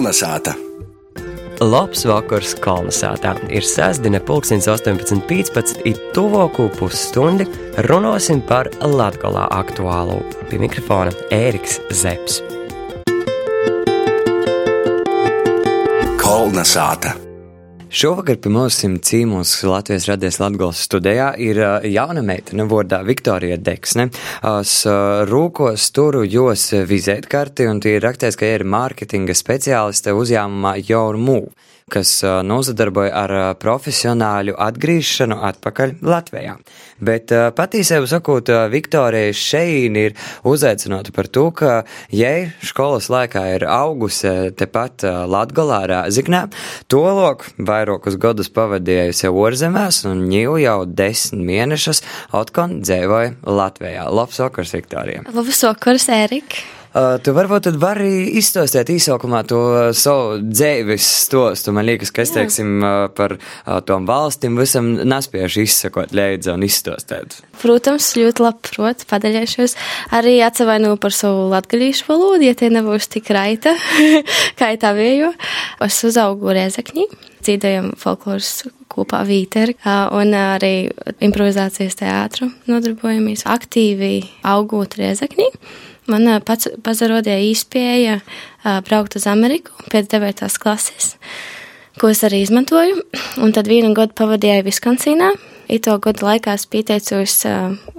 Kolnesāta! Labs vakars Kalnasātā. Ir sestdiena, pulkstens 18.15. Ir tuvāko pusstundi. Runāsim par latgalā aktuālu. Pie mikrofona Ēriks Zepsi. Kolnesāta! Šovakar pie mums cīmos Latvijas radies Latgals studijā ir jauna meitene vārdā Viktorija Deksne. Es rūkos turu jos vizētkarti un tie ir rakstīts, ka ir mārketinga speciāliste uzņēmumā Your Move kas nozadarboja ar profesionāļu atgriešanu atpakaļ Latvijā. Bet patīsēju sakot, Viktorija šeit ir uzaicināta par to, ka, ja skolas laikā ir augusi tepat Latgalā Rāziknē, to lok vairākus gadus pavadījusi ārzemēs un ņēmu jau desmit mēnešus atkon dzēvoja Latvijā. Labs vakars, Viktorija! Labs vakars, Ērika! Uh, tu varbūt tad vari izstāstīt īsākumā to savu dzīves stostu. Man liekas, ka es teiksim uh, par tom valstīm visam nespējuši izsakot līdzi un izstāstīt. Protams, ļoti labprot, padaļēšos. Arī atsavainu par savu latgalīšu valodu, ja tie nebūs tik raita, kā tā vējo. Es uzaugu Riezekņī, dzīvojam folkloras kopā Vīteri, un arī improvizācijas teātru nodarbojamies aktīvi augot Riezekņī. Man pats pazarodīja īspēja braukt uz Ameriku pēc 9. klases, ko es arī izmantoju. Un tad vienu gadu pavadīju Viskansīnā. Ito gadu laikā es pieteicos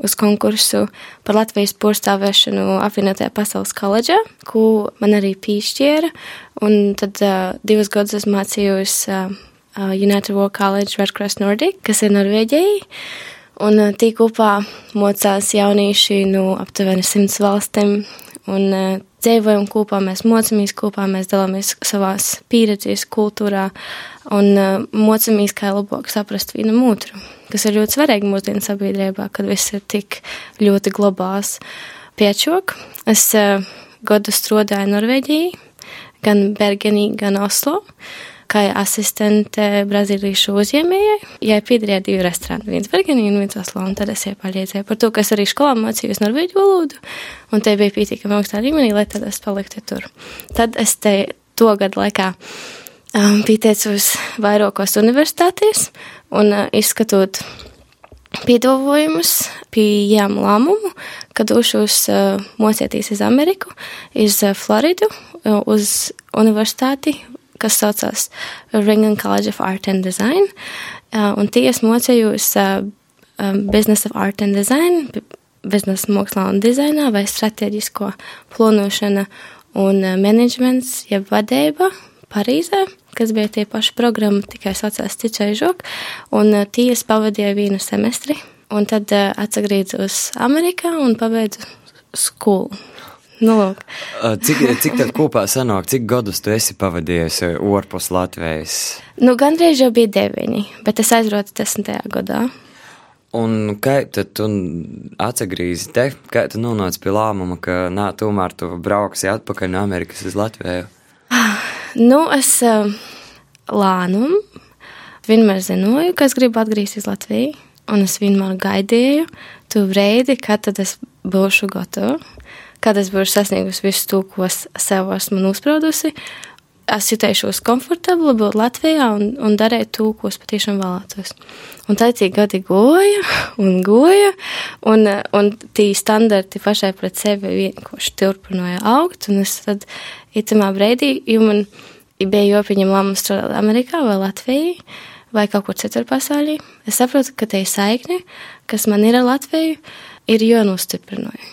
uz konkursu par Latvijas porcelānu apvienotajā pasaules koledžā, ko man arī pīšķiera. Un tad divus gadus es mācījos United World College Red Cross Nordic, kas ir Norvēģijai. Un tī kopā mocās jaunieši no aptuveni simts valstīm. Un dzīvojam kopā, mēs mocamies kopā, mēs dalāmies savās pieredzēs, kultūrā un mocamies, kā labāk saprast vienam otru, kas ir ļoti svarīgi mūsdienu sabiedrībā, kad viss ir tik ļoti globāls. Piečok, es gadu strādāju Norvēģijā, gan Bergenī, gan Oslo kā asistente brazīliešu uzņēmējai. Ja piederēja divi restorāni, viens Bergenī un viens Oslo, un tad es jau palīdzēju par to, kas arī skolā mācījos norvēģu valodu, un te bija pietiekami augstā līmenī, lai tad es paliktu tur. Tad es te to gadu laikā um, pieteicos vairākos universitātēs un uh, izskatot piedāvājumus, pieejam lēmumu, ka došos uh, mocēties uz Ameriku, uz uh, Floridu, uh, uz universitāti kas saucās Ringan College of Art and Design, uh, un tie es mocējos uh, um, Business of Art and Design, biznesa mākslā un dizainā vai strateģisko plānošana un uh, menedžments, jeb vadība Parīzē, kas bija tie paši programma, tikai saucās Cicaižok, un tie es pavadīju vienu semestri, un tad atsagrīdzos Amerikā un pabeidzu skolu. Nu, lūk. cik, cik tad kopā sanāk, cik gadus tu esi pavadījusi ārpus Latvijas? Nu, gandrīz jau bija deviņi, bet es aizrotu desmitajā gadā. Un kā tad tu atsagrīzi te, kā tu nonāci pie lēmuma, ka nā, tomēr tu brauksi atpakaļ no Amerikas uz Latviju? Nu, es lēnumu vienmēr zināju, ka es gribu atgriezties Latvijā, un es vienmēr gaidīju to brīdi, kad tad es būšu gatava kad es būšu sasniegusi visu to, ko es sev esmu nospraudusi, es jutēšos komfortabli būt Latvijā un, un darīt to, ko es patiešām vēlētos. Un tā cik gadi goja un goja, un, un tī standarti pašai pret sevi vienkārši turpināja augt, un es tad itamā brīdī, jo man bija jopiņam lēmums strādāt Amerikā vai Latvijā, vai kaut kur citur pasaulī, es saprotu, ka te ir saikne, kas man ir ar Latviju, ir jānostiprināja.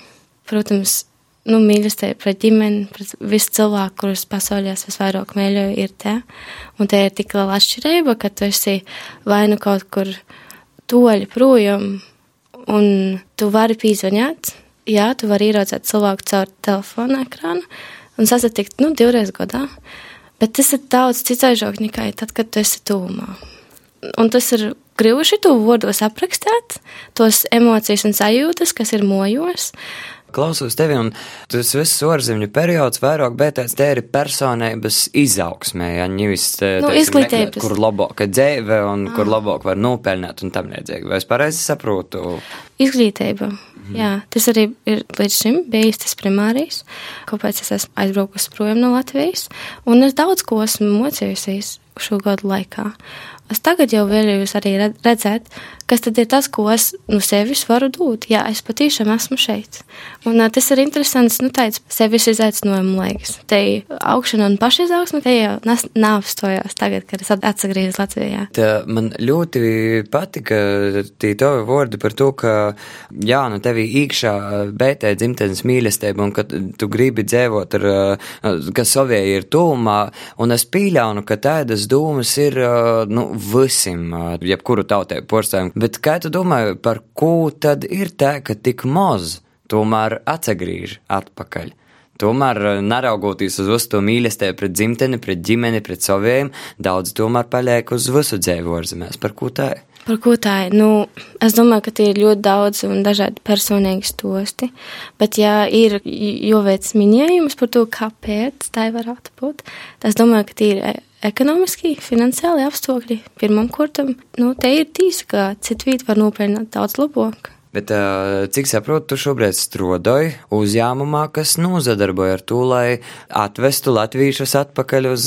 Protams, nu, mīlestība pret ģimeni, pret visu cilvēku, kurus pasaulē es visvairāk mīļoju, ir te. Un te ir tik liela atšķirība, ka tu esi vai nu kaut kur toļi projām, un tu vari pīzvaņāt, jā, tu vari ieraudzēt cilvēku caur telefonu ekrānu un sasatikt, nu, divreiz gadā. Bet tas ir daudz citaižāk nekā tad, kad tu esi tūmā. Un tas ir grūti to vārdos aprakstīt, tos emocijas un sajūtas, kas ir mojos. Klausos tevi, un tas viss ārzemju periods vairāk bētēts ir personības izaugsmē, ja ņevis, nu, izglītības. Kur labāka dzīve un ah. kur labāk var nopelnīt un tam līdzīgi. Vai es pareizi saprotu? Izglītība. Mm. Jā, tas arī ir līdz šim bijis tas primārijas, kāpēc es esmu aizbraukusi prom no Latvijas, un es daudz ko esmu mocījusies šo gadu laikā. Es tagad jau vēlējos arī redzēt, kas tad ir tas, ko es nu, sevis varu dot. Jā, es patiešām esmu šeit. Un uh, tas ir interesants, nu, tāds sevis izaicinājumu laiks. Te augšana un pašizaugsme, te jau nav stojās tagad, kad es atsagriežos Latvijā. Tā man ļoti patika tie tavi vārdi par to, ka, jā, nu, tevī īkšā bētē dzimtenes mīlestība un ka tu gribi dzēvot ar, ka savie ir tūmā, un es pīļaunu, ka tādas dūmas ir, nu, visam, jebkuru tautai porcelānu. Bet kā tu domā, par ko tad ir tā, ka tik maz tomēr atsagrīž atpakaļ? Tomēr, neraugoties uz to mīlestību pret dzimteni, pret ģimeni, pret saviem, daudz tomēr paliek uz visu dzīvu ārzemēs. Par ko tā ir? Par ko tā ir? Nu, es domāju, ka tie ir ļoti daudz un dažādi personīgi stosti. Bet, ja ir jāveic minējums par to, kāpēc tā varētu būt, tad es domāju, ka tie ir ekonomiski, finansiāli apstākļi pirmam kurtam, nu, te ir tīsa, ka citvīt var nopelnīt daudz labāk. Bet, cik saprotu, tu šobrīd strādāji uzņēmumā, kas nozadarboja ar to, lai atvestu latviešus atpakaļ uz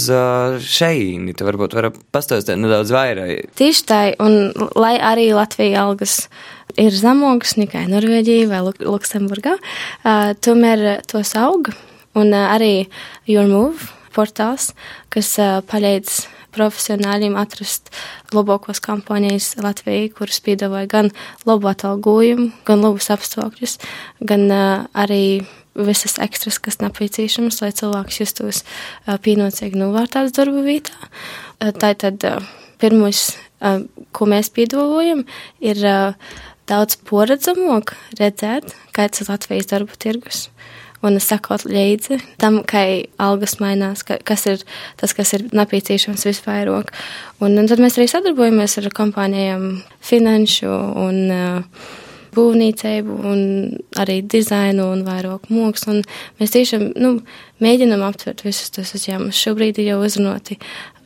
šeīni. Tu varbūt vari pastāstīt nedaudz vairāk. Tieši tā, un lai arī Latvija algas ir zemākas nekā Norvēģija vai Luksemburgā, tomēr tos aug, un arī Your Move portāls, kas palīdz profesionāļiem atrast labākos kompānijas Latvijā, kuras piedāvāja gan labu atalgojumu, gan labus apstākļus, gan arī visas ekstras, kas nepieciešamas, lai cilvēks justos pienācīgi novērtēts darba vietā. Tā tad pirmais, ko mēs piedāvājam, ir daudz poredzamāk redzēt, kāds ir Latvijas darba tirgus un sakot līdzi tam, kā algas mainās, ka, kas ir tas, kas ir nepieciešams visvairāk. Un, un tad mēs arī sadarbojamies ar kompānijām finanšu un uh, būvniecību, un arī dizainu un vairāk mākslu. Mēs tiešām nu, mēģinām aptvert visus tos uzņēmumus. Šobrīd ir jau uzrunāti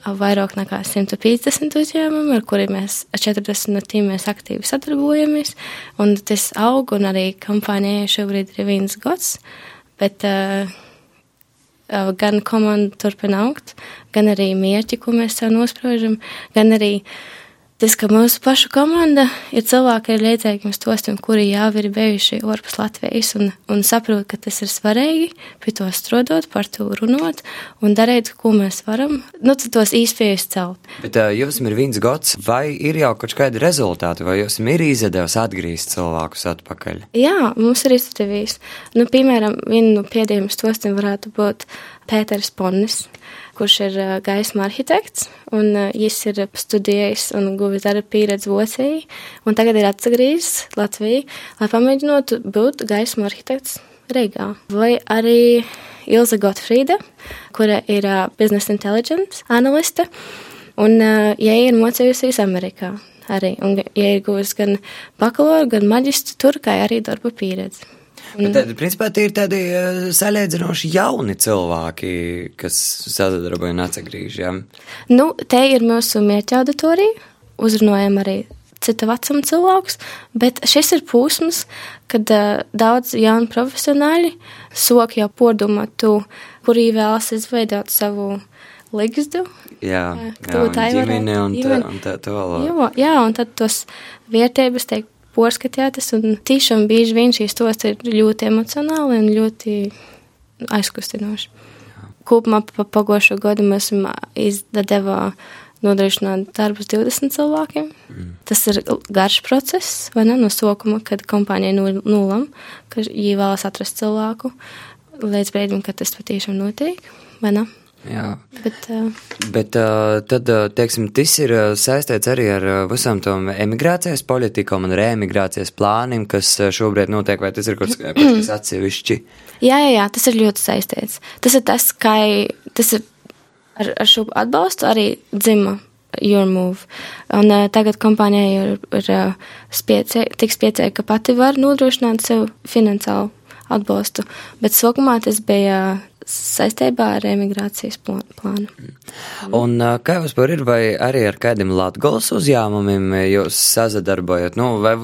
vairāk nekā 150 uzņēmumi, ar kuriem mēs 40 no tiem mēs aktīvi sadarbojamies. Un tas aug, un arī kompānijai šobrīd ir viens gads bet uh, uh, gan komanda turpina augt, gan arī mērķi, ko mēs sev nospraužam, gan arī Tas, ka mūsu pašu komanda ir cilvēki ar līdzīgiem stostiem, kuri jau ir bijuši ārpus Latvijas un, un saprot, ka tas ir svarīgi, pie to strādāt, par to runāt un darīt, ko mēs varam, nu, tos īspējus celt. Bet uh, jums ir viens gads, vai ir jau kaut kādi rezultāti, vai jums ir izdevies atgriezt cilvēkus atpakaļ? Jā, mums ir izdevies. Nu, piemēram, viena no pēdējiem stostiem varētu būt Pēters Ponnis kurš ir gaisma arhitekts, un viņš ir studējis un guvis darba pieredzi Vācijā, un tagad ir atgriezies Latvijā, lai pamēģinātu būt gaisma arhitekts Rīgā. Vai arī Ilza Gotfrīda, kura ir biznesa intelligence analiste, un ja ir mocījusies Amerikā arī, un ja ir guvis gan bakalaura, gan maģistru tur, kā arī darba pieredzi. Bet tad, principā, tie ir tādi eh, salīdzinoši jauni cilvēki, kas sadarbojas un. Ja? Nu, te ir mūsu mērķa auditorija. Uzrunājam arī citu vecumu cilvēkus, bet šis ir posms, kad uh, daudz jaunu profesionāļi sok jau podumā to, kurī vēlas izveidot savu ligzdu. Jā, jā, tā ir ģimene un tā, un tā tālāk. Jā, jā, un tad tos vietības tiek porskatījātas, un tiešām bieži vien šīs tos ir ļoti emocionāli un ļoti aizkustinoši. Kopumā pa pagošo gadu mēs esam izdevā nodrošināt darbus 20 cilvēkiem. Mm. Tas ir garš process, vai ne, no sokuma, kad kompānija nulam, ka viņi vēlas atrast cilvēku līdz brīdim, kad tas patiešām notiek, vai ne? Jā. Bet, uh, Bet uh, tad, teiksim, tas ir saistīts arī ar visām tām emigrācijas politikām un reemigrācijas plāniem, kas šobrīd notiek, vai tas ir kaut kas atsevišķi? Jā, jā, jā, tas ir ļoti saistīts. Tas ir tas, ka tas ir ar, ar šo atbalstu arī dzima Your Move. Un uh, tagad kompānijai ir, ir uh, spiecē, tik spiecēja, ka pati var nodrošināt sev finansiālu atbalstu. Bet sākumā tas bija saistībā ar emigrācijas plānu. Un kā vispār ir, vai arī ar kādiem Latgolas uzņēmumiem jūs sazadarbojat? Nu, vai,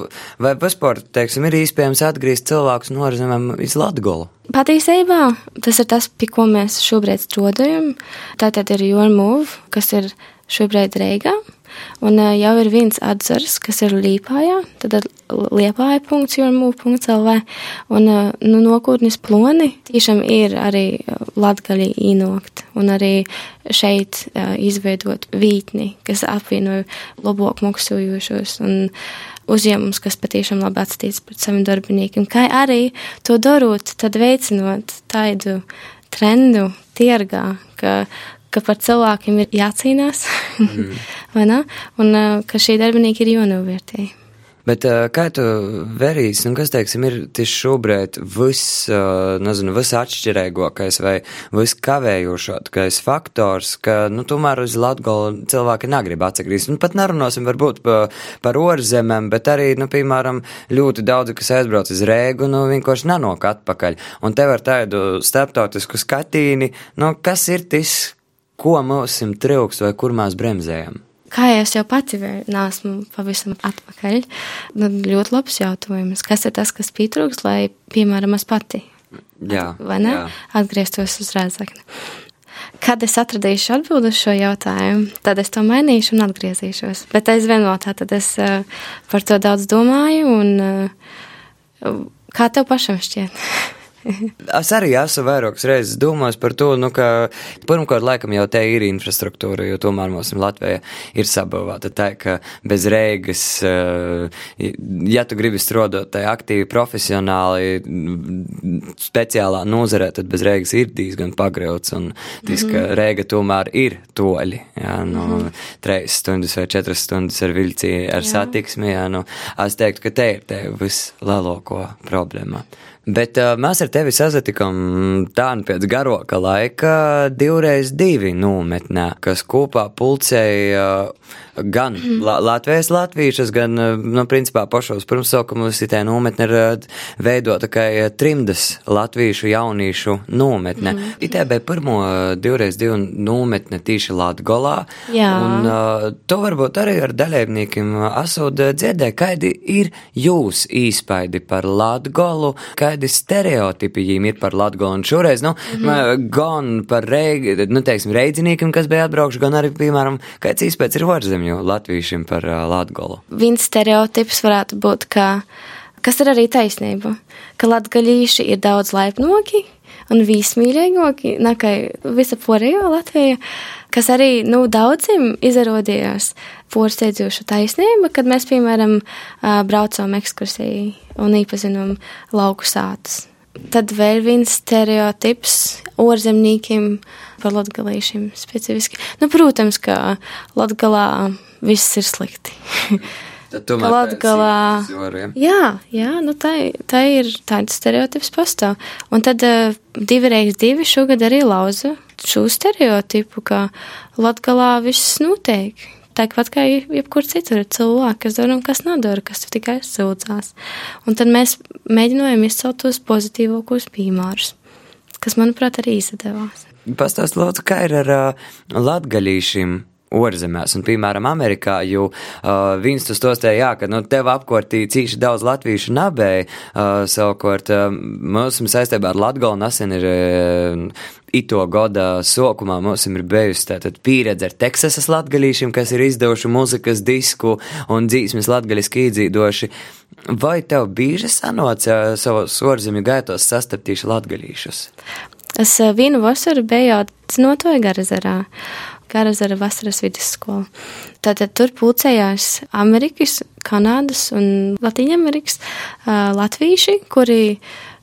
vai vispār, teiksim, ir iespējams atgriezt cilvēkus no ārzemēm iz Latgolu? Patiesībā tas ir tas, pie ko mēs šobrīd strādājam. Tātad ir Your Move, kas ir šobrīd Reigā. Un uh, jau ir viens atzars, kas ir Līpājā, tad ir liepāja.jurmū.lv un uh, nu, nokūtnis ploni tiešām ir arī latgaļi īnokt un arī šeit izveidot vītni, kas apvienoja labāk maksājošos un uzņēmums, kas patiešām labi atskatīts pret saviem darbiniekiem, kā arī to darot, tad veicinot tādu trendu tirgā, ka ka par cilvēkiem ir jācīnās, mm. vai ne? Un ka šī darbinieki ir jānovērtē. Bet kā tu verīs, nu, kas, teiksim, ir tieši šobrīd viss, nezinu, viss atšķirīgākais vai viss kavējošākais faktors, ka, nu, tomēr uz Latgolu cilvēki negrib atsagrīzt. Nu, pat nerunāsim varbūt pa, par orzemēm, bet arī, nu, piemēram, ļoti daudzi, kas aizbrauc uz Rēgu, nu, vienkārši nenok atpakaļ. Un tev ar tādu starptautisku skatīni, nu, kas ir tas, ko mums trūks vai kur mēs bremzējam? Kā es jau pati nesmu pavisam atpakaļ, tad ļoti labs jautājums. Kas ir tas, kas pietrūks, lai, piemēram, es pati jā, jā. atgrieztos uz rēzakni? Kad es atradīšu atbildi uz šo jautājumu, tad es to mainīšu un atgriezīšos. Bet aizvien vēl tā, tad es uh, par to daudz domāju un uh, kā tev pašam šķiet? Es arī esmu vairākas reizes domājis par to, nu, ka pirmkārt, laikam jau te ir infrastruktūra, jo tomēr mums Latvijā ir sabavāta tā, ka bez reigas, eh, ja tu gribi strādāt tā aktīvi, profesionāli, speciālā nozarē, tad bez reigas ir diezgan pagrauts, un tas, ka mhm. reiga tomēr ir toļi, jā, nu, mm -hmm. treis stundas vai četras stundas ar vilci, ar jā. satiksmi, jā, nu, es teiktu, ka te ir te vislielāko problēma. Bet uh, mēs ar tevi sazatikām tā nu pēc garoka laika divreiz divi nometnē, kas kopā pulcēja uh, gan mm. Latvijas latviešus, gan, eh, nu, principā pašos pirmsaukumus itē nometne ir eh, veidota kā eh, trimdas latviešu jauniešu nometne. Mm. Itē bija pirmo divreiz divu nometne tīši Latgolā. Jā. Un uh, to varbūt arī ar dalībniekiem asod dzirdē, kādi ir jūs īspaidi par Latgolu, kādi stereotipi jīm ir par Latgolu. Un šoreiz, nu, mm -hmm. gan par reigi, nu, teiksim, reidziniekiem, kas bija atbraukši, gan arī, piemēram, kāds īspējas ir Varzem ārzemju latviešiem par uh, Latgolu? Viens stereotips varētu būt, ka, kas ir arī taisnība, ka latgaļīši ir daudz laipnoki un vismīļākāki nekā visa pārējā Latvija, kas arī nu, daudziem izrādījās porsteidzoša taisnība, kad mēs, piemēram, braucām ekskursiju un iepazinām lauku sātus. Tad vēl viens stereotips ārzemniekiem par latgalīšiem specifiski. Nu, protams, ka latgalā viss ir slikti. Latgalā. Jā, jā, nu tā, tā ir tāds stereotips pastāv. Un tad uh, divi reiz divi šogad arī lauza šo stereotipu, ka Latgalā viss notiek. Tāpat kā jebkur citur ir cilvēki, kas dara un kas nedara, kas tikai aizsūdzās. Un tad mēs mēģinājām izcelt tos pozitīvākos piemērus, kas, manuprāt, arī izdevās. Pastāst, lūdzu, kā ir ar uh, latgaļīšiem? Orzemēs, un, piemēram, Amerikā, jo uh, viņš tur stostēja, jā, ka, nu, tev apkārtī cīši daudz latviešu nabēja, uh, savukārt, uh, mums saistībā ar Latgolu nesen ir uh, ito gada sākumā mums ir bijusi pieredze ar Teksasas latgaļīšiem, kas ir izdevuši muzikas disku un dzīsmes latgaļiski iedzīdoši. Vai tev bieži sanoca savos ārzemju gaitos sastaptīšu latgaļīšus? Es eh, vienu vasaru biju dzinotoju Garazarā. Garazara vasaras vidusskola. Tātad tur pulcējās Amerikas, Kanādas un Latīņamerikas latvīši, kuri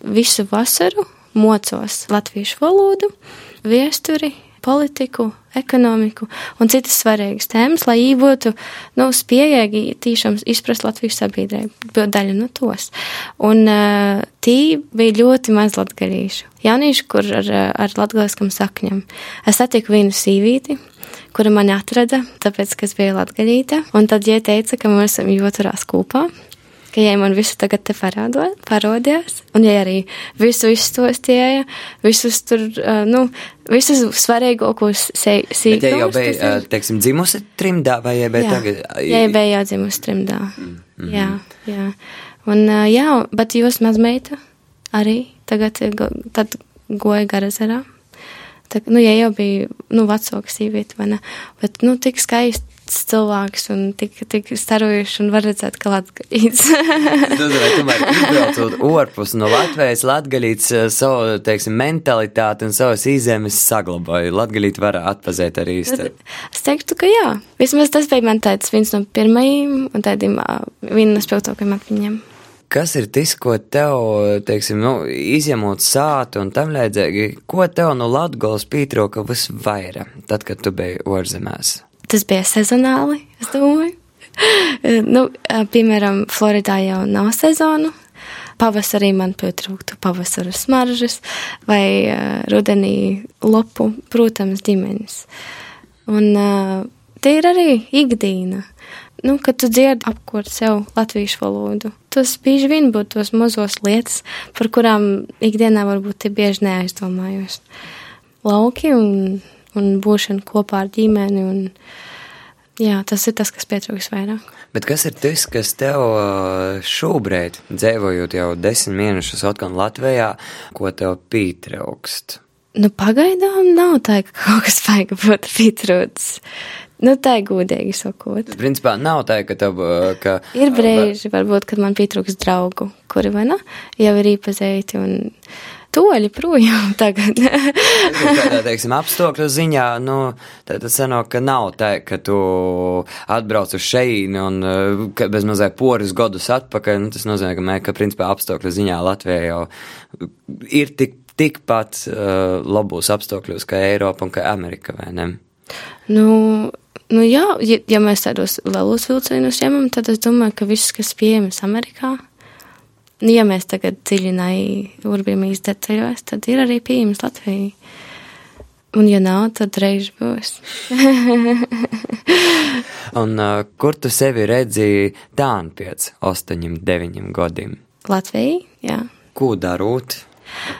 visu vasaru mocos latviešu valodu, viesturi, politiku, ekonomiku un citas svarīgas tēmas, lai viņi būtu nu, spējīgi tiešām izprast Latvijas sabiedrību, būt daļa no tos. Un uh, tī bija ļoti maz latgalīšu. Jaunieši, kur ar, ar latgaliskam sakņam. Es satiku vienu sīvīti, kura mani atrada, tāpēc, ka es biju latgaļīte, un tad, ja teica, ka mēs esam joturās kopā, ka ja man visu tagad te parādo, parodījās, un ja arī visu izstostīja, visus tur, nu, visus svarīgākos sīkums. Bet ja jau bija, teiksim, dzimusi trimdā vai ja bija tagad? Jā, ja bija jau dzimusi trimdā. Mm -hmm. Jā, jā. Un, jā, bet jūs mazmeita arī tagad, tad goja garazarā. Tā, nu, ja jau bija, nu, vecāka sīvieta, vai ne? Bet, nu, tik skaisti cilvēks un tik, tik starojuši un var redzēt, ka latgalīts. vai tomēr izbraucot orpus no Latvijas, latgalīts eh, savu, teiksim, mentalitāti un savas izēmes saglabāja. Latgalīt var atpazēt arī īsti. Es teiktu, ka jā. Vismaz tas bija man tāds viens no pirmajiem un tādiem viena no spilgtākajiem atmiņiem. Kas ir tas, ko tev, teiksim, nu, izņemot sātu un tam līdzīgi, ko tev no Latgolas pītroka visvairāk, tad, kad tu biji orzemēs? tas bija sezonāli, es domāju. nu, piemēram, Floridā jau nav sezonu. Pavasarī man pietrūktu pavasara smaržas vai uh, rudenī lopu, protams, ģimenes. Un uh, tie ir arī ikdīna. Nu, kad tu dzirdi apkot sev latviešu valodu, tas bieži vien būtu tos mazos lietas, par kurām ikdienā varbūt te bieži neaizdomājos. Lauki un un būšana kopā ar ģimeni. Un, jā, tas ir tas, kas pietrūks vairāk. Bet kas ir tas, kas tev šobrīd, dzīvojot jau desmit mēnešus atkal Latvijā, ko tev pietrūkst? Nu, pagaidām nav tā, ka kaut kas vajag būt pietrūcis. Nu, tā ir gudīgi sakot. Principā nav tā, ka tev. Ka, ir brīži, varbūt, kad man pietrūks draugu, kuri vai ne, jau ir īpazīti un toļi projām tagad. Tādā, teiksim, apstākļu ziņā, nu, tad sanāk, ka nav tā, ka tu atbrauc uz šeīni un bez mazai poris godus atpakaļ, nu, tas nozīmē, ka, mē, ka principā apstākļu ziņā Latvija jau ir tik, tikpat uh, labos apstākļos kā Eiropa un kā Amerika, vai ne? Nu, nu jā, ja, ja mēs tādos lielos vilcienos ņemam, tad es domāju, ka viss, kas pieejams Amerikā, Nu, ja mēs tagad dziļinājām urbīmijas detaļos, tad ir arī pieejams Latvijai. Un, ja nav, tad reiz būs. un uh, kur tu sevi redzēji tādu pēc 8, 9 gadiem? Latvijā, jā. Ko darot?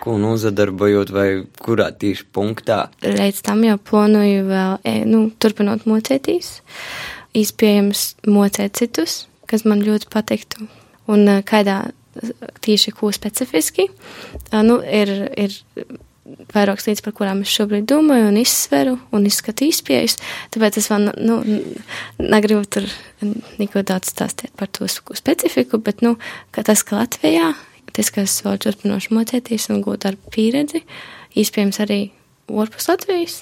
Ko nozadarbojot vai kurā tieši punktā? Reiz tam jau plānoju vēl, e, nu, turpinot mocētīs, izpējams mocēt citus, kas man ļoti patiktu. Un kādā tieši ko specifiski. Nu, ir, ir vairākas lietas, par kurām es šobrīd domāju un izsveru un izskatu izpējas, tāpēc es vēl, nu, negribu tur neko daudz stāstīt par to specifiku, bet, nu, ka tas, ka Latvijā, tas, ka es vēl turpinoši mocēties un gūt darbu pieredzi, iespējams arī ārpus Latvijas.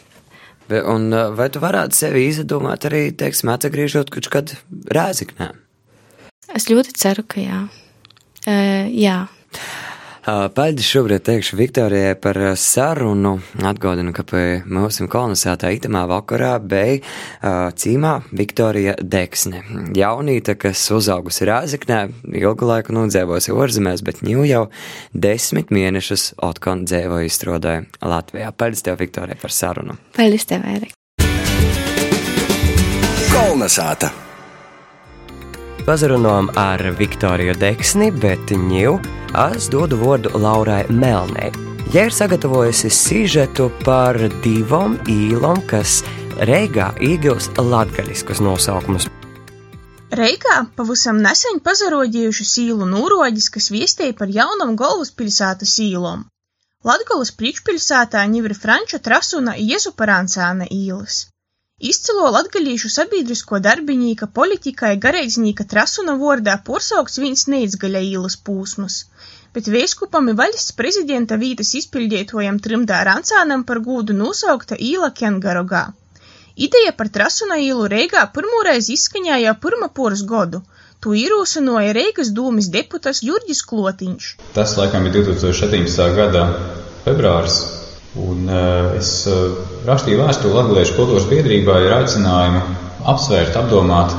Un vai tu varētu sevi izdomāt arī, teiksim, atgriežot kaut kad rēziknē? Es ļoti ceru, ka jā. Uh, jā. Paldies šobrīd teikšu Viktorijai par sarunu. Atgādinu, ka pie mūsu kolonizētā itamā vakarā bija cīmā Viktorija Deksne. Jaunīta, kas uzaugusi Rāzaknē, ilgu laiku nodzīvojusi ārzemēs, bet ņū jau desmit mēnešus otkon dzēvoja izstrādāja Latvijā. Paldies tev, Viktorija, par sarunu. Paldies tev, Ērek. Kolonizēta! Pazarunājām ar Viktoriju Deksni, bet ņū es dodu vārdu Laurai Melnei. Ja ir sagatavojusi sižetu par divām īlām, kas Reigā iegūst latgaļiskus nosaukumus. Reigā pavisam nesen pazarodījuši sīlu nūroģis, kas viestīja par jaunam galvaspilsētas īlom. Latgolas priekšpilsētā ņivri Franča Trasuna Iezu Parancāna īlas. Izcilo latgalīšu sabiedrisko darbinīka, politikai gareiznīka Trasuna vuordā porsaukts vīns neizgaļa īlys pūsmys, bet veiskupam i vaļsts prezidenta vītys izpiļdeituojam Trimdā Rancānam par gūdu nūsaukta īla Kengarogā. Ideja par Trasuna īlu Reigā pyrmūreiz izskaņā jau pyrma poras godu. To īrūsynoja Reigas dūmis deputas Jurģis Klotiņš. Tas laikam ir 2017. gada februāris, Un uh, es uh, rakstīju vēstuli Latvijas kultūras biedrībai ar aicinājumu apsvērt, apdomāt,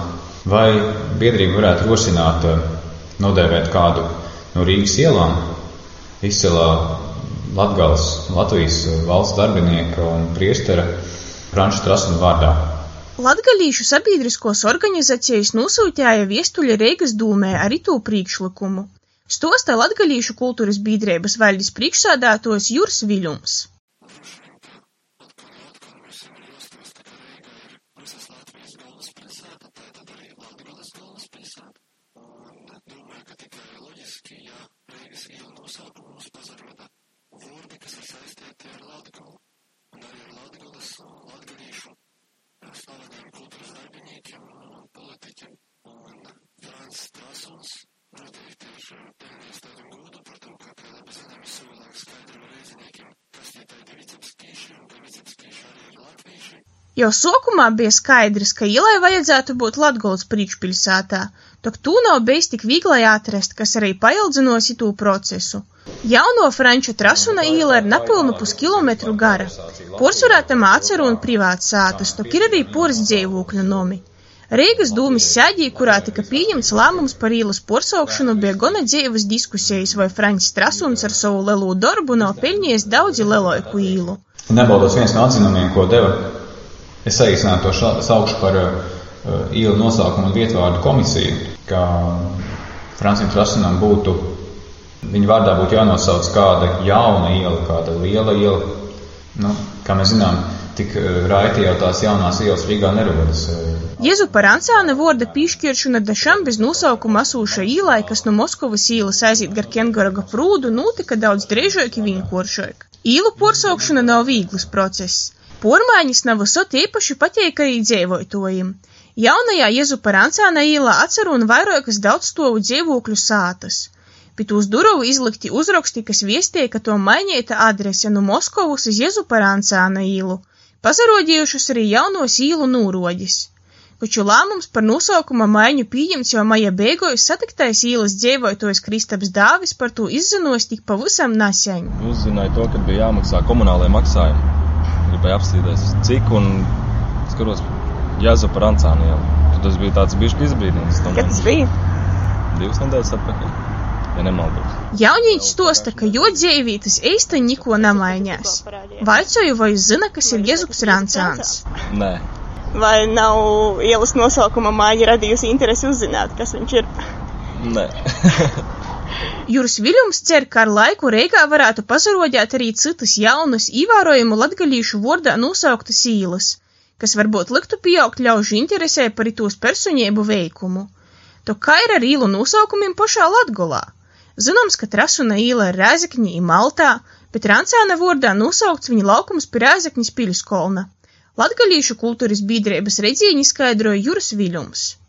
vai biedrība varētu rosināt uh, nodēvēt kādu no Rīgas ielām, izcilā Latgals, Latvijas valsts darbinieka un priestera Franča Trasuna vārdā. Latgalīšu sabiedriskos organizacijas nosūtīja viestuļi Reigas dūmē ar itū priekšlikumu. Stosta Latgalīšu kultūras biedrības valdes priekšsādātojs Jurs Viļums. Jau sokumā bija skaidrs, ka ielai vajadzētu būt Latgols priekšpilsētā, tok tū nav bijis tik viegli atrast, kas arī paildzinās itū procesu. Jauno Franču trasuna iela ir napilnu puskilometru gara. Porsurā tam atceru un privāts sātas, tok ir arī poras dzīvokļu nomi. Rīgas dūmis sēdī, kurā tika pieņemts lēmums par īlas porsaukšanu, bija gana dzīves diskusijas, vai Frančs Trasuns ar savu lielo darbu nav pelnījis daudzi lielāku īlu. Nebaudos viens no atzinumiem, ko deva Es saīsinātu to saukšu par uh, ielu nosaukumu un vietvārdu komisiju, ka Francim Trasinam būtu, viņa vārdā būtu jānosauc kāda jauna iela, kāda liela iela. Nu, kā mēs zinām, tik raiti jau tās jaunās ielas Rīgā nerodas. Jēzu par Ancāna vorda pīšķiršana dažam bez nosaukuma asūša īlai, kas no Moskavas īlas aiziet gar Kengaraga prūdu, notika daudz drēžāk un vienkāršāk. Īlu porsaukšana nav viegls process. Pormaiņas nav visot īpaši pateik arī dzīvotājiem. Jaunajā Jezupa Rancāna īlā atceru un vairākas daudzstovu dzīvokļu sātas. Pie tūs durovu izlikti uzraksti, kas viestīja, ka to mainīta adrese no Moskovas uz Jezupa Rancāna īlu, pazarodījušas arī jaunos īlu nūroģis. Taču lēmums par nosaukuma maiņu pieņemts jau maija beigās satiktais īlas dzīvotājs Kristaps Dāvis par to izzinos tik pavisam nesen. Uzzināja to, ka bija jāmaksā komunālajie maksājumi gribēju apstīties, cik un skatos Jāza par Ancānu ielu. Tas bija tāds bišķi izbrīdījums. Kad tas bija? Divas nedēļas atpakaļ, ja nemaldos. Jaunīts stosta, ka jo dzīvītas īsti neko nemainījās. Vaicoju, vai zina, kas ir Jezups Rancāns? Nē. Vai nav ielas nosaukuma māja radījusi interesi uzzināt, kas viņš ir? Nē. Juris Viļums cer, ka ar laiku Reigā varētu pazarodēt arī citas jaunas, ievērojumu latgalīšu vordā nosauktas īlas, kas varbūt liktu pieaugt ļaužu interesē par itūs personību veikumu. To kā ir ar īlu nosaukumiem pašā Latgolā? Zināms, ka Trasuna īla ir Rēzekņī Maltā, bet Rancāna vordā nosaukts viņa laukums pie Rēzekņas piļskolna. Latgalīšu kultūras biedrības redzīņi skaidroja Juris Viļums. Arī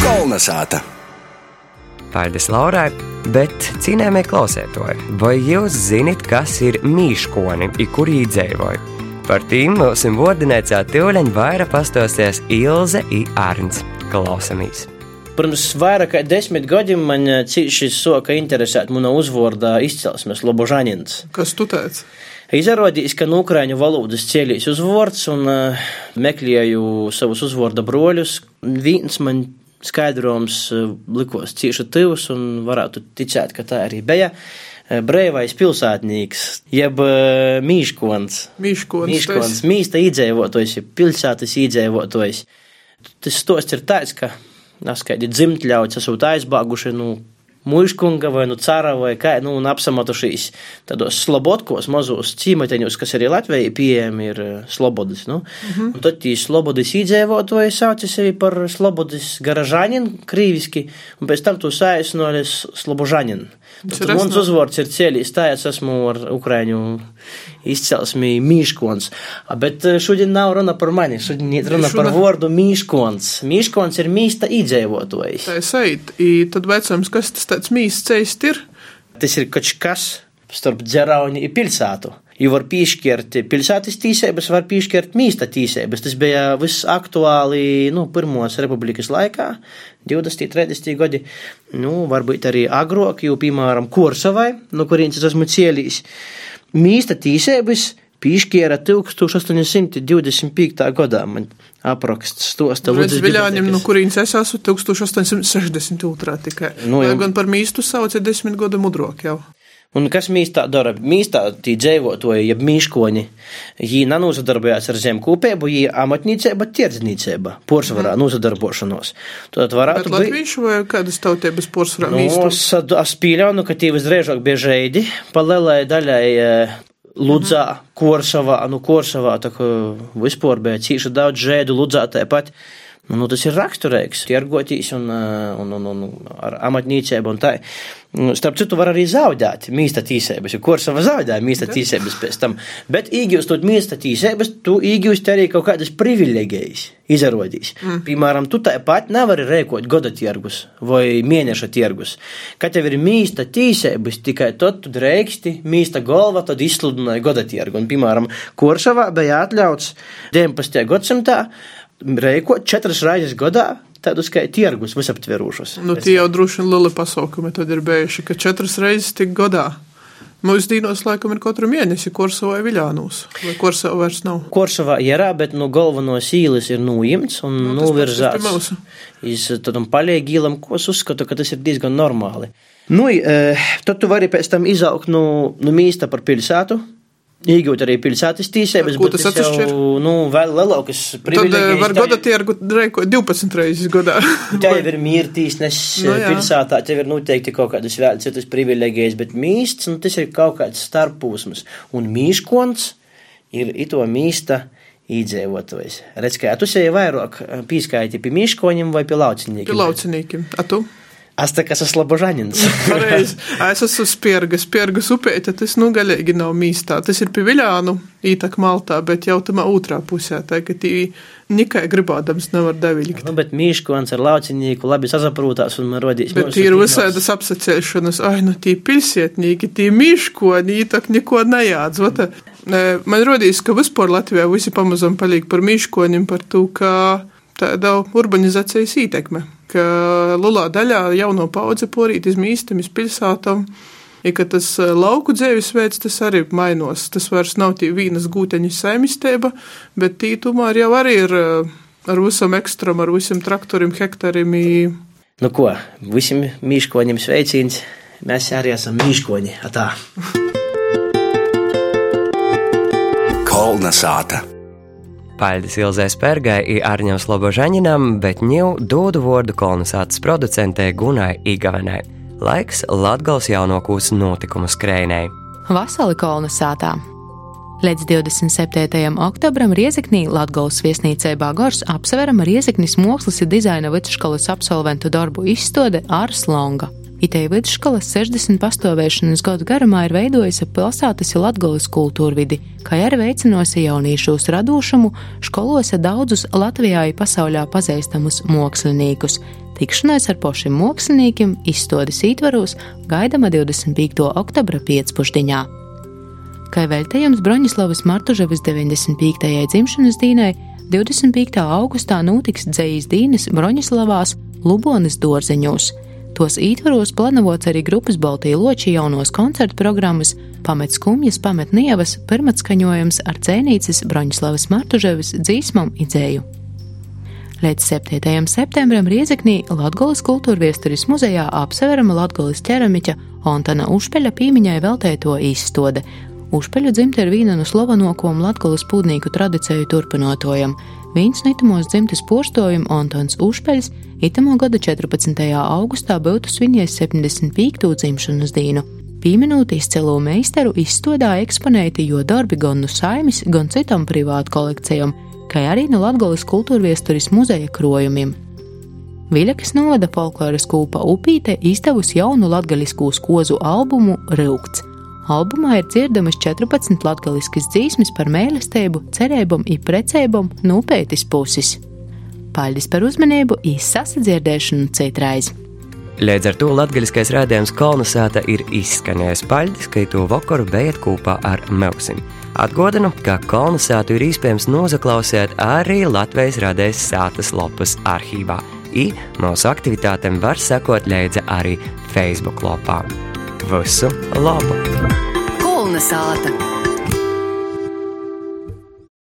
Kolnesāta. Paldies Laurai, bet cienējamie klausētoji, vai jūs zinat, kas ir mīškoni, kur jī dzīvoja? Par tīm mums vārdinēcā tūleņ vairāk pastosties Ilze i Arns. Klausamies! Pirms vairāk kā desmit gadiem man cīši soka interesēt mana uzvārda izcelsmes Lobožanins. Kas tu teici? Izrādījās, ka no ukrāņu valodas cēlīs uzvārds un uh, meklēju savus uzvārda broļus. Viens man skaidrojums uh, likos cieši tuvs un varētu ticēt, ka tā arī bija. Brīvais pilsētnieks, jeb uh, mīškons. Mīškons. Mīškons, mīsta iedzīvotājs, jeb pilsētas iedzīvotājs. Tas stosts ir tāds, ka Naskaidi dzimtļauts, esot aizbāguši, nu, muškunga vai nu cara vai kā, nu, un apsamatušies tādos slobotkos, mazos cīmateņos, kas arī Latvijai pieejami ir slobodas, nu. Mm -hmm. Un tad tī slobodas īdzēvotoji sauca sevi par slobodas garažanin, krīviski, un pēc tam tu saisnoļas slobožanin. Tad mans uzvārds ir ceļīs, tā es esmu ar ukraiņu izcelsmi Mīškons. Bet eh, šodien nav runa par mani, šodien ir runa par vārdu Mīškons. Mīškons ir mīsta iedzīvotājs. Tā ir sait, i tad vecums, kas tas tāds mīsts ceist ir? Tas ir kaut kas starp dzerauni un pilsētu. Jo var piešķirt pilsētas tīsības, var piešķirt mīsta tīsības. Tas bija viss aktuāli, nu, pirmos republikas laikā, 20, 30 gadi. Nu, varbūt arī agrāk, jo, piemēram, Korsavai, no kurienes es esmu cielījis, mīsta tīsības piešķīra 1825. gadā. Man apraksts stosta Redz, Viļāņiem, no kurienes es esmu 1862. tikai. Nu, jau... Gan par mīstu sauc ir desmit gadu mudrok jau. Un kas mīstā dara? Mīstā tī dzīvotoji, jeb mīškoņi, jī nanūsadarbojās ar zemkūpēbu, jī amatnīcēba, tirdzniecēba, porsvarā mm. nosadarbošanos. Tad varētu būt. Latviešu vai kādas tautības porsvarā nu, mīstos? Es, es pīļaunu, ka tī visdrēžāk bija žēdi, pa lielai daļai Ludzā, mm. Korsavā, nu Korsavā, tā kā vispār bija cīši daudz žēdu Ludzā tāpat. Nu, nu, tas ir raksturīgs, tirgotīs un, un, un, un ar amatnīcēbu un tā. Nu, starp citu, var arī zaudēt mīsta tīsības, jo Korsava zaudēja mīsta tīsības pēc tam. Bet īgūstot mīsta tīsības, tu īgūst arī kaut kādas privilegijas izrādīs. Mm. Piemēram, tu tāpat nevari rēkot goda tirgus vai mēneša tirgus. Kad tev ir mīsta tīsības, tikai tad tu drēksti mīsta galva, tad izsludināja goda tirgu. Un, piemēram, Korsavā bija atļauts 19. gadsimtā rēkot četras reizes gadā tādus kā tirgus visaptverošus. Nu, tie jau droši vien lieli pasaukumi tad ir bijuši, ka četras reizes tik gadā. Mūsu dīnos laikam ir katru mēnesi Korsovā vai Viļānos, vai Korsovā vairs nav. Korsovā ir, bet no galvenos īles ir nūjimts un no, novirzāts iz tādam palīgīlam, ko es uzskatu, ka tas ir diezgan normāli. Nu, tad tu vari pēc tam izaugt no, no mīsta par pilsētu, Iegūt arī pilsētas tīsības, bet tas atšķir? jau, nu, vēl lielākas privilēģijas. Tad var goda tirgu reiko 12 reizes godā. Tev ir mīrtīsnes no, nu, pilsētā, tev ir noteikti kaut kādas vēl citas privilēģijas, bet mīsts, nu, tas ir kaut kāds starppūsmas. Un mīškons ir ito mīsta īdzēvotājs. Redz, kā tu sevi vairāk pīskaiti pie mīškoņiem vai pie lauciniekiem? Pie lauciniekiem. A tu? Kā esmu slabožanins. Pareizi. Es esmu spiergas, spiergas upē, tad tas nu galīgi nav mīstā. Tas ir pie Viļānu, ītak Maltā, bet jau tamā otrā pusē, tā ka tī nikai gribādams nevar deviļkt. Nu, bet mīškons ar laucinīku labi sasaprūtās un man rodīs. Bet tī ir visādas apsacēšanas, ai, nu tī pilsietnīgi, tī mīškoni, ītak neko nejādz. Vata. Man rodīs, ka vispār Latvijā visi pamazam paliek par mīškonim, par to, ka tāda urbanizācijas ietekme, ka lielā daļā jauno paudze porīt iz mīstam, iz pilsētām. Ja ka tas e, lauku dzīvesveids, tas arī mainos. Tas vairs nav tie vīnas gūteņu saimistēba, bet tī tomēr jau arī ir e, ar visam ekstram, ar visam traktorim, hektarim. Nu ko, visiem mīškoņiem sveiciens. Mēs arī esam mīškoņi. Atā. Kolna sāta. Paļģis Ilzē Spērgai ir Arņam Slobožaņinam, bet ņev dodu vārdu kolonizācijas producentē Gunai Igavenai. Laiks Latgals jaunokūs notikumu skrējnei. Vasali kolonizētā. Līdz 27. oktobram Riezeknī Latgales viesnīcē Bagors apsverama Riezeknis mākslas un dizaina vidusskolas absolventu darbu izstāde Ārs Longa. Itei vidusskolas 60 pastāvēšanas gadu garumā ir veidojusi pilsētas Latgolas kultūrvidi, kā arī veicinosi jaunīšos radošumu, školosa daudzus Latvijā un pasaulē pazīstamus māksliniekus. Tikšanās ar pašiem māksliniekiem izstādes ietvaros gaidama 25. oktobra pēcpusdienā. Kā veltījums Broņislavas Martuževas 95. dzimšanas dienai, 25. augustā notiks dzējas dienas Broņislavās Lubonas dārzeņos. Tos ietvaros plānots arī grupas Baltija loči jaunos koncertu programmas, pamet skumjas, pamet nievas, pirmatskaņojums ar cēnīces Broņislavas Martuževas dzīsmam idzēju. Līdz 7. septembrim Riezeknī Latgolas kultūra viesturis muzejā apseverama Latgolas ķeramiķa Antana Ušpeļa pīmiņai veltēto izstode. Ušpeļu dzimta ir viena no slavenākajām Latgolas pūdnīku tradīciju turpinātojiem. Viņas nitumos dzimtas postojumu Antons Ušpeļs itamo gada 14. augustā būtu svinējis 75. dzimšanas dienu. Pieminot izcilo meistaru, izstodā eksponēti jo darbi gan no saimis, gan citam privātu kolekcijām, kā arī no Latgolas kultūrviesturis muzeja krojumiem. Viļakas novada folkloras kūpa Upīte izdevusi jaunu latgaļisku skozu albumu Rūkts. Albumā ir dzirdamas 14 latgaliskas dzīsmes par mīlestību, cerībām, precībām, nopētis puses. Paldies par uzmanību, īsa sasadzirdēšanu citreiz! Līdz ar to latgaļiskais rādījums kolonizēta ir izskanējis paļģis, ka to vakaru bijat kopā ar Meusim. Atgādinu, ka kolonizētu ir iespējams nozaklausīt arī Latvijas radējas sātas lapas arhīvā. I mūsu aktivitātēm var sekot līdzi arī Facebook lapā. Visu labu! Kolonizēta!